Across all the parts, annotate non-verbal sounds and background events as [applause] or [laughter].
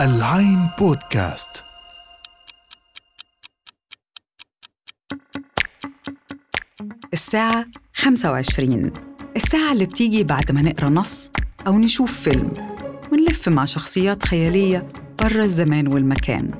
العين بودكاست. الساعة 25 الساعة اللي بتيجي بعد ما نقرأ نص أو نشوف فيلم. ونلف مع شخصيات خيالية برا الزمان والمكان.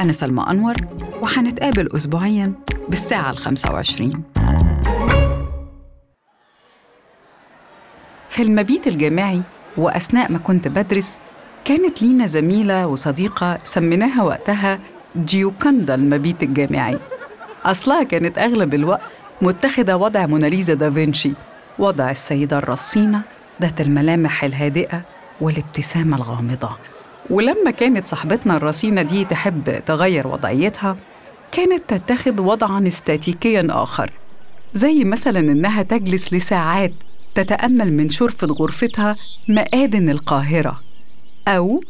أنا سلمى أنور وحنتقابل أسبوعياً بالساعة ال 25 في المبيت الجامعي وأثناء ما كنت بدرس كانت لينا زميلة وصديقة سميناها وقتها جيوكاندا المبيت الجامعي. أصلها كانت أغلب الوقت متخذة وضع موناليزا دافنشي وضع السيدة الرصينة ذات الملامح الهادئة والابتسامة الغامضة. ولما كانت صاحبتنا الرصينة دي تحب تغير وضعيتها كانت تتخذ وضعا استاتيكيا آخر زي مثلا إنها تجلس لساعات تتأمل من شرفة غرفتها مآذن القاهرة أو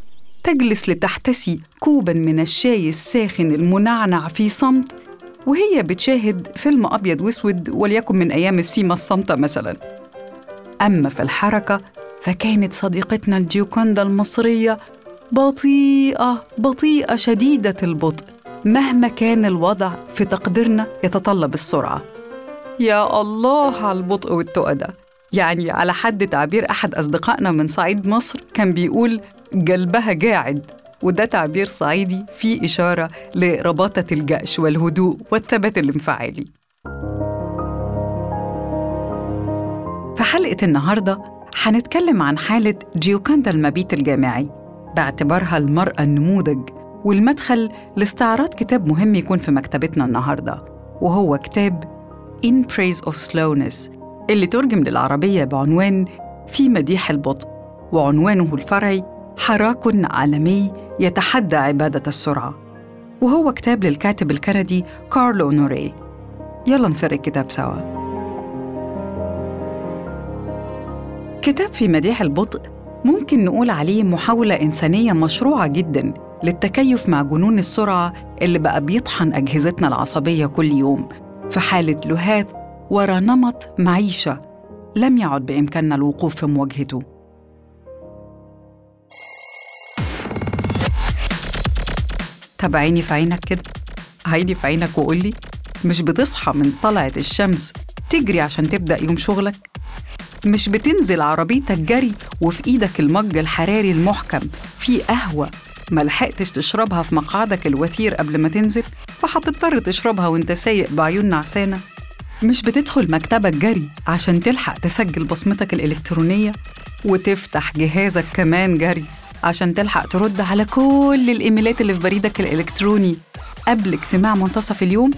تجلس لتحتسي كوبا من الشاي الساخن المنعنع في صمت وهي بتشاهد فيلم أبيض وأسود وليكن من أيام السيما الصامتة مثلا. أما في الحركة فكانت صديقتنا الجيوكاندا المصرية بطيئة بطيئة شديدة البطء مهما كان الوضع في تقديرنا يتطلب السرعة. يا الله على البطء والتقى ده يعني على حد تعبير أحد أصدقائنا من صعيد مصر كان بيقول قلبها قاعد وده تعبير صعيدي فيه إشارة لرباطة الجأش والهدوء والثبات الانفعالي. في حلقة النهاردة هنتكلم عن حالة جيوكاندا المبيت الجامعي باعتبارها المرأة النموذج والمدخل لاستعراض كتاب مهم يكون في مكتبتنا النهاردة وهو كتاب In Praise of Slowness اللي ترجم للعربية بعنوان في مديح البطء وعنوانه الفرعي حراك عالمي يتحدى عبادة السرعة وهو كتاب للكاتب الكندي كارل أونوري. يلا نفر الكتاب سوا. كتاب في مديح البطء ممكن نقول عليه محاولة إنسانية مشروعة جداً للتكيف مع جنون السرعة اللي بقى بيطحن أجهزتنا العصبية كل يوم في حالة لهاث ورا نمط معيشة لم يعد بإمكاننا الوقوف في مواجهته. طب عيني في عينك كده. عيني في عينك وقولي مش بتصحى من طلعة الشمس تجري عشان تبدأ يوم شغلك؟ مش بتنزل عربيتك جري وفي إيدك المج الحراري المحكم فيه قهوة ملحقتش تشربها في مقعدك الوثير قبل ما تنزل؟ فهتضطر تشربها وأنت سايق بعيون نعسانة؟ مش بتدخل مكتبك جري عشان تلحق تسجل بصمتك الإلكترونية وتفتح جهازك كمان جري عشان تلحق ترد على كل الإيميلات اللي في بريدك الإلكتروني قبل اجتماع منتصف اليوم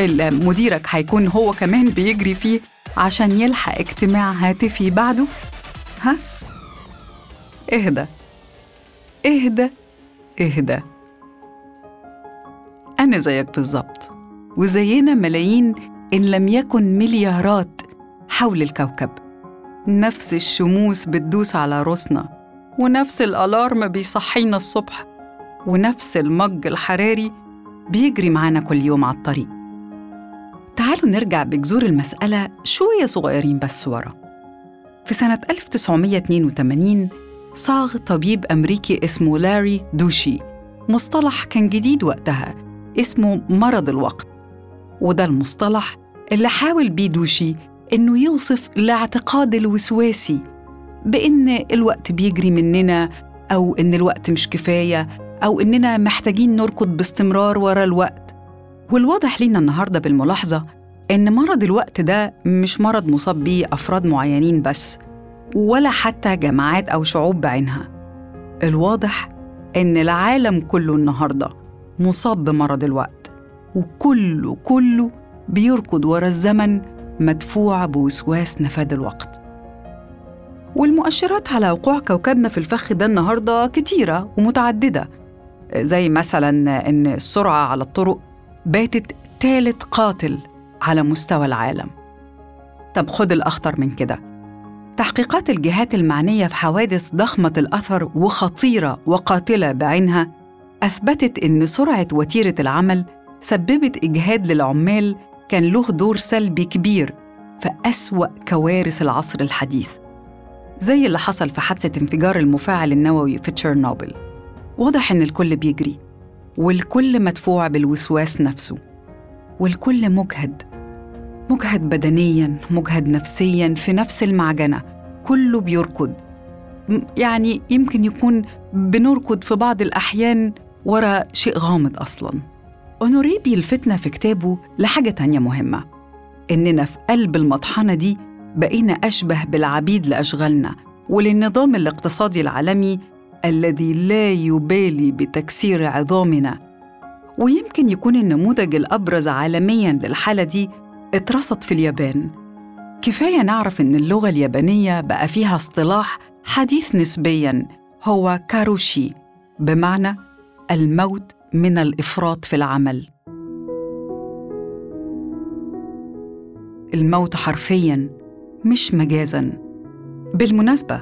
اللي مديرك هيكون هو كمان بيجري فيه عشان يلحق اجتماع هاتفي بعده. ها؟ اهدى. اهدى. اهدى. أنا زيك بالظبط. وزينا ملايين إن لم يكن مليارات حول الكوكب. نفس الشموس بتدوس على رأسنا ونفس الألارم بيصحينا الصبح ونفس المج الحراري بيجري معانا كل يوم على الطريق. تعالوا نرجع بجذور المسألة شوية صغيرين بس ورا. في سنة 1982 صاغ طبيب أمريكي اسمه لاري دوشي مصطلح كان جديد وقتها اسمه مرض الوقت. وده المصطلح اللي حاول بيه دوشي إنه يوصف الاعتقاد الوسواسي بإن الوقت بيجري مننا أو إن الوقت مش كفاية أو إننا محتاجين نركض باستمرار ورا الوقت. والواضح لينا النهاردة بالملاحظة إن مرض الوقت ده مش مرض مصاب بيه أفراد معينين بس ولا حتى جماعات أو شعوب بعينها. الواضح إن العالم كله النهاردة مصاب بمرض الوقت وكله كله بيركض ورا الزمن مدفوع بوسواس نفاذ الوقت. والمؤشرات على وقوع كوكبنا في الفخ ده النهارده كتيرة ومتعددة زي مثلا إن السرعة على الطرق باتت تالت قاتل على مستوى العالم. طب خد الأخطر من كده. تحقيقات الجهات المعنية في حوادث ضخمة الأثر وخطيرة وقاتلة بعينها أثبتت إن سرعة وتيرة العمل سببت إجهاد للعمال كان له دور سلبي كبير في أسوأ كوارث العصر الحديث زي اللي حصل في حادثة انفجار المفاعل النووي في تشيرنوبل. واضح إن الكل بيجري والكل مدفوع بالوسواس نفسه والكل مجهد مجهد بدنيا مجهد نفسيا في نفس المعجنة. كله بيركض. يعني يمكن يكون بنركض في بعض الأحيان ورا شيء غامض أصلاً. أونوري بيلفتنا في كتابه لحاجة تانية مهمة. إننا في قلب المطحنة دي بقينا أشبه بالعبيد لأشغالنا وللنظام الاقتصادي العالمي الذي لا يبالي بتكسير عظامنا. ويمكن يكون النموذج الأبرز عالمياً للحالة دي اترصد في اليابان. كفاية نعرف إن اللغة اليابانية بقى فيها اصطلاح حديث نسبياً هو كاروشي بمعنى الموت من الإفراط في العمل. الموت حرفيا مش مجازا. بالمناسبة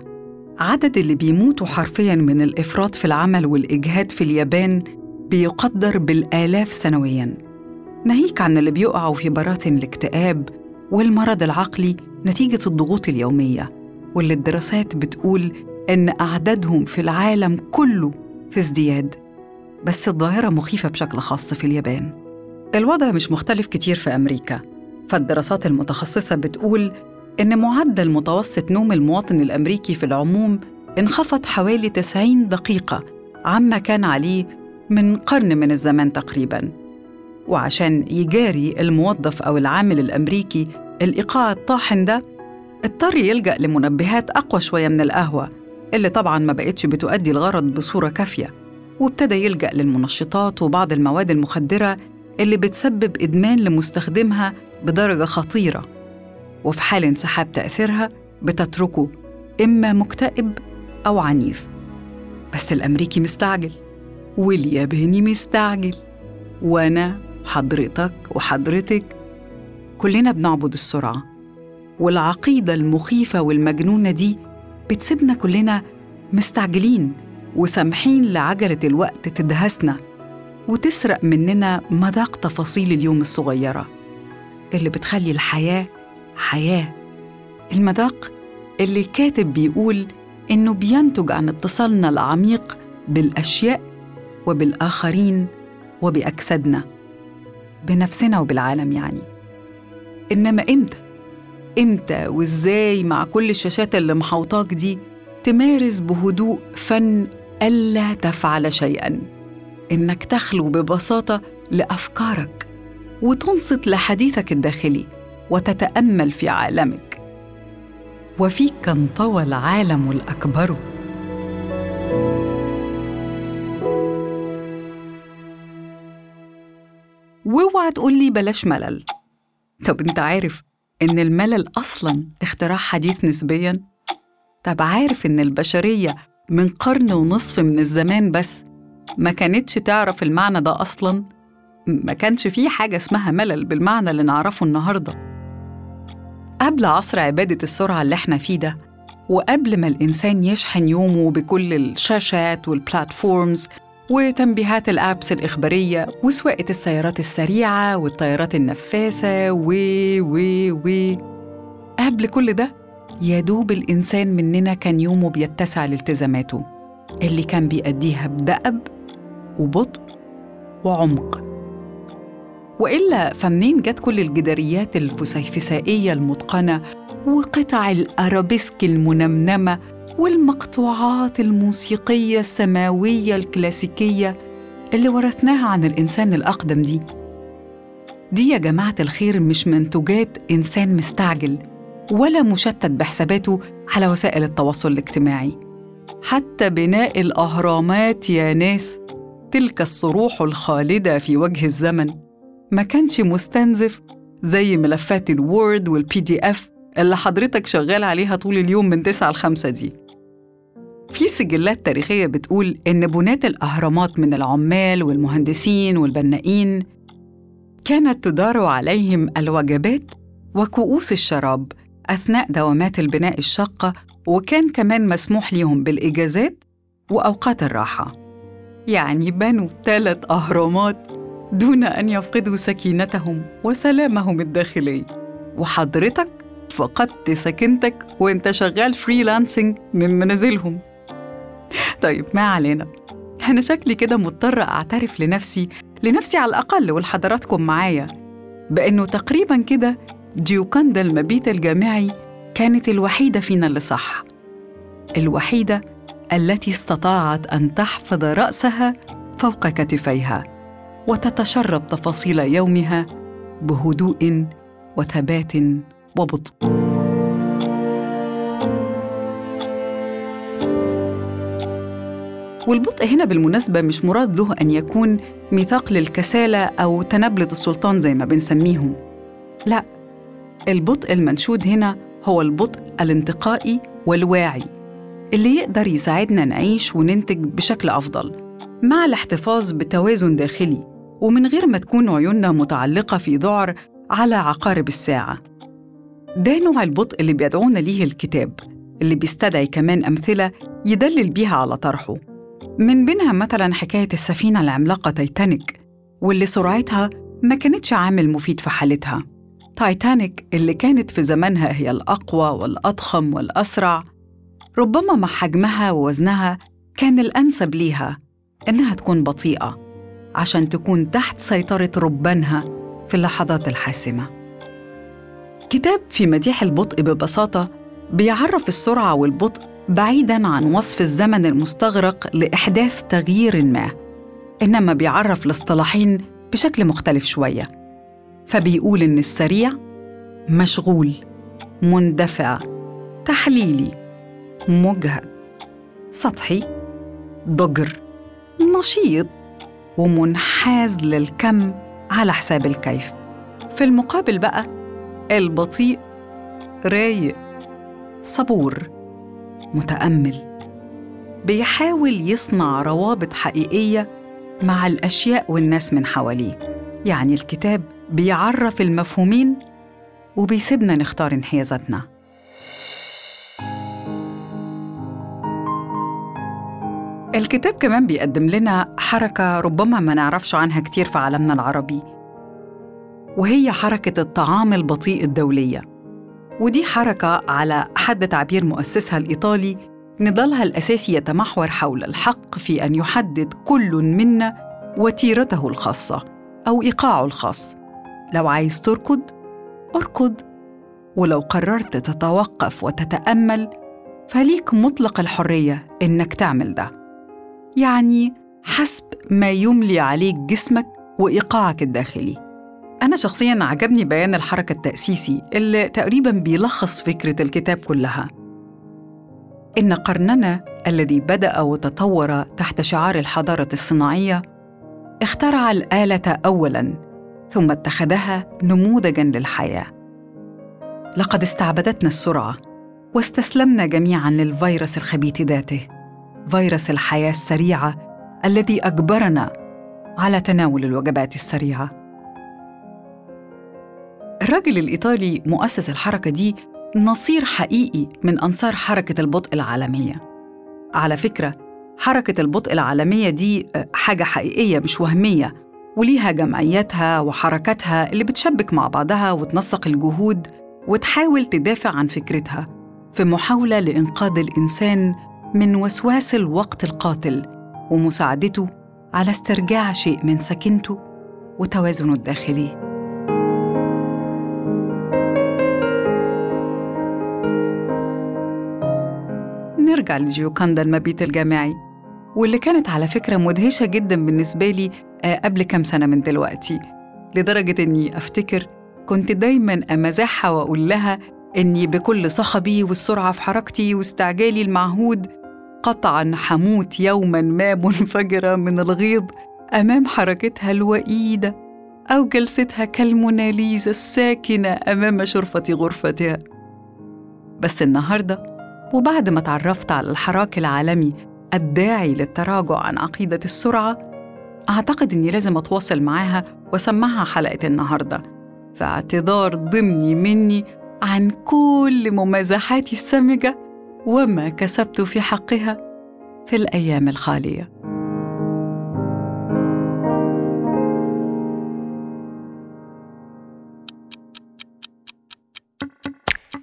عدد اللي بيموتوا حرفيا من الإفراط في العمل والإجهاد في اليابان بيقدر بالآلاف سنويا. ناهيك عن اللي بيقعوا في براثن الاكتئاب والمرض العقلي نتيجة الضغوط اليومية واللي الدراسات بتقول إن أعدادهم في العالم كله في ازدياد. بس الظاهرة مخيفة بشكل خاص في اليابان. الوضع مش مختلف كتير في أمريكا فالدراسات المتخصصة بتقول إن معدل متوسط نوم المواطن الأمريكي في العموم انخفض حوالي 90 دقيقة عما كان عليه من قرن من الزمان تقريباً. وعشان يجاري الموظف أو العامل الأمريكي الإيقاع الطاحن ده اضطر يلجأ لمنبهات أقوى شوية من القهوة اللي طبعاً ما بقتش بتؤدي الغرض بصورة كافية. وابتدى يلجأ للمنشطات وبعض المواد المخدرة اللي بتسبب إدمان لمستخدمها بدرجة خطيرة. وفي حال انسحاب تأثيرها بتتركه إما مكتئب أو عنيف. بس الأمريكي مستعجل والياباني مستعجل وأنا حضرتك وحضرتك كلنا بنعبد السرعة والعقيدة المخيفة والمجنونة دي بتسيبنا كلنا مستعجلين. وسامحين لعجلة الوقت تدهسنا وتسرق مننا مذاق تفاصيل اليوم الصغيرة اللي بتخلي الحياة حياة المذاق اللي الكاتب بيقول إنه بينتج عن اتصالنا العميق بالأشياء وبالآخرين وبأجسادنا بنفسنا وبالعالم يعني إنما إمتى؟ إمتى وإزاي مع كل الشاشات اللي محوطاك دي تمارس بهدوء فن ألا تفعل شيئا. إنك تخلو ببساطة لأفكارك وتنصت لحديثك الداخلي وتتأمل في عالمك. وفيك انطوى العالم الأكبر. واوعى تقول لي بلاش ملل. طب أنت عارف إن الملل أصلا اختراع حديث نسبيا؟ طب عارف إن البشرية من قرن ونصف من الزمان بس. ما كانتش تعرف المعنى ده أصلاً. ما كانش فيه حاجة اسمها ملل بالمعنى اللي نعرفه النهاردة. قبل عصر عبادة السرعة اللي إحنا فيه ده وقبل ما الإنسان يشحن يومه بكل الشاشات والبلاتفورمز وتنبيهات الأبس الإخبارية وسواقة السيارات السريعة والطيارات النفاثة و و و قبل كل ده يا دوب الإنسان مننا كان يومه بيتسع لالتزاماته. اللي كان بيأديها بدأب وبطء وعمق. وإلا فمنين جت كل الجداريات الفسيفسائية المتقنة وقطع الأرابيسك المنمنمة والمقطوعات الموسيقية السماوية الكلاسيكية اللي ورثناها عن الإنسان الأقدم دي؟ دي يا جماعة الخير مش منتجات إنسان مستعجل. ولا مشتت بحساباته على وسائل التواصل الاجتماعي. حتى بناء الأهرامات يا ناس تلك الصروح الخالدة في وجه الزمن. ما كانش مستنزف زي ملفات ال Word وال PDF اللي حضرتك شغال عليها طول اليوم من 9 ل 5 دي. في سجلات تاريخية بتقول إن بناة الأهرامات من العمال والمهندسين والبنائين كانت تدار عليهم الوجبات وكؤوس الشراب. أثناء دوامات البناء الشاقة وكان كمان مسموح ليهم بالإجازات وأوقات الراحة. يعني بنوا ثلاث أهرامات دون أن يفقدوا سكينتهم وسلامهم الداخلي. وحضرتك فقدت سكنتك وأنت شغال فريلانسنج من منازلهم. طيب ما علينا. أنا شكلي كده مضطرة أعترف لنفسي لنفسي على الأقل ولحضراتكم معايا. بأنه تقريبا كده جيوكاندا المبيت الجامعي كانت الوحيدة فينا اللي صح. الوحيدة التي استطاعت أن تحفظ رأسها فوق كتفيها وتتشرب تفاصيل يومها بهدوء وثبات وبطء. والبطء هنا بالمناسبة مش مراد له أن يكون ميثاق للكسالة أو تنبلة السلطان زي ما بنسميهم. لا البطء المنشود هنا هو البطء الانتقائي والواعي اللي يقدر يساعدنا نعيش وننتج بشكل أفضل مع الاحتفاظ بتوازن داخلي ومن غير ما تكون عيوننا متعلقة في ذعر على عقارب الساعة. ده نوع البطء اللي بيدعونا ليه الكتاب اللي بيستدعي كمان أمثلة يدلل بيها على طرحه. من بينها مثلا حكاية السفينة العملاقة تايتانيك واللي سرعتها ما كانتش عامل مفيد في حالتها. تايتانيك اللي كانت في زمانها هي الأقوى والأضخم والأسرع ربما مع حجمها ووزنها كان الأنسب ليها إنها تكون بطيئة عشان تكون تحت سيطرة ربانها في اللحظات الحاسمة. كتاب في مديح البطء ببساطة بيعرف السرعة والبطء بعيداً عن وصف الزمن المستغرق لإحداث تغيير ما إنما بيعرف الاصطلاحين بشكل مختلف شوية. فبيقول إن السريع مشغول مندفع تحليلي مجهد سطحي ضجر نشيط ومنحاز للكم على حساب الكيف. في المقابل بقى البطيء رايق صبور متأمل. بيحاول يصنع روابط حقيقية مع الأشياء والناس من حواليه. يعني الكتاب بيعرف المفهومين وبيسيبنا نختار انحيازاتنا. الكتاب كمان بيقدم لنا حركة ربما ما نعرفش عنها كتير في عالمنا العربي وهي حركة الطعام البطيء الدولية. ودي حركة على حد تعبير مؤسسها الإيطالي نضالها الأساسي يتمحور حول الحق في أن يحدد كل منا وتيرته الخاصة أو إيقاعه الخاص. لو عايز تركض اركض. ولو قررت تتوقف وتتأمل فليك مطلق الحرية إنك تعمل ده. يعني حسب ما يملي عليك جسمك وإيقاعك الداخلي. أنا شخصياً عجبني بيان الحركة التأسيسي اللي تقريباً بيلخص فكرة الكتاب كلها. إن قرننا الذي بدأ وتطور تحت شعار الحضارة الصناعية اخترع الآلة أولاً ثم اتخذها نموذجاً للحياة. لقد استعبدتنا السرعة واستسلمنا جميعاً للفيروس الخبيث ذاته فيروس الحياة السريعة الذي أجبرنا على تناول الوجبات السريعة. الراجل الإيطالي مؤسس الحركة دي نصير حقيقي من أنصار حركة البطء العالمية. على فكرة حركة البطء العالمية دي حاجة حقيقية مش وهمية. وليها جمعياتها وحركاتها اللي بتشبك مع بعضها وتنسق الجهود وتحاول تدافع عن فكرتها في محاولة لإنقاذ الإنسان من وسواس الوقت القاتل ومساعدته على استرجاع شيء من سكنته وتوازنه الداخلي. نرجع لجيوكاندا المبيت الجامعي واللي كانت على فكرة مدهشة جدا بالنسبة لي قبل كام سنة من دلوقتي لدرجة إني أفتكر كنت دايما أمازحها وأقول لها إني بكل صخبي والسرعة في حركتي واستعجالي المعهود قطعا حموت يوما ما [laughs] منفجرة من الغيظ أمام حركتها الوئيدة أو جلستها كالموناليزا الساكنة أمام شرفة غرفتها. بس النهارده وبعد ما تعرفت على الحراك العالمي الداعي للتراجع عن عقيدة السرعة أعتقد إني لازم أتواصل معاها وأسمعها حلقة النهاردة. في اعتذار ضمني مني عن كل ممازحاتي السمجة وما كسبت في حقها في الأيام الخالية.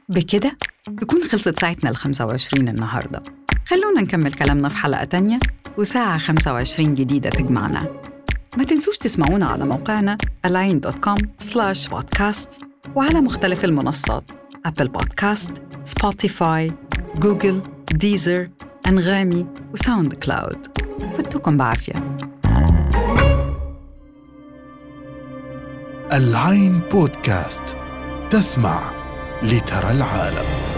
بكده تكون خلصت ساعتنا ال 25 النهاردة. خلونا نكمل كلامنا في حلقة تانية وساعة 25 جديدة تجمعنا. ما تنسوش تسمعونا على موقعنا align.com slash podcast وعلى مختلف المنصات Apple Podcast، Spotify، Google، Deezer، أنغامي و SoundCloud فتكم بعافية. العين بودكاست تسمع لترى العالم.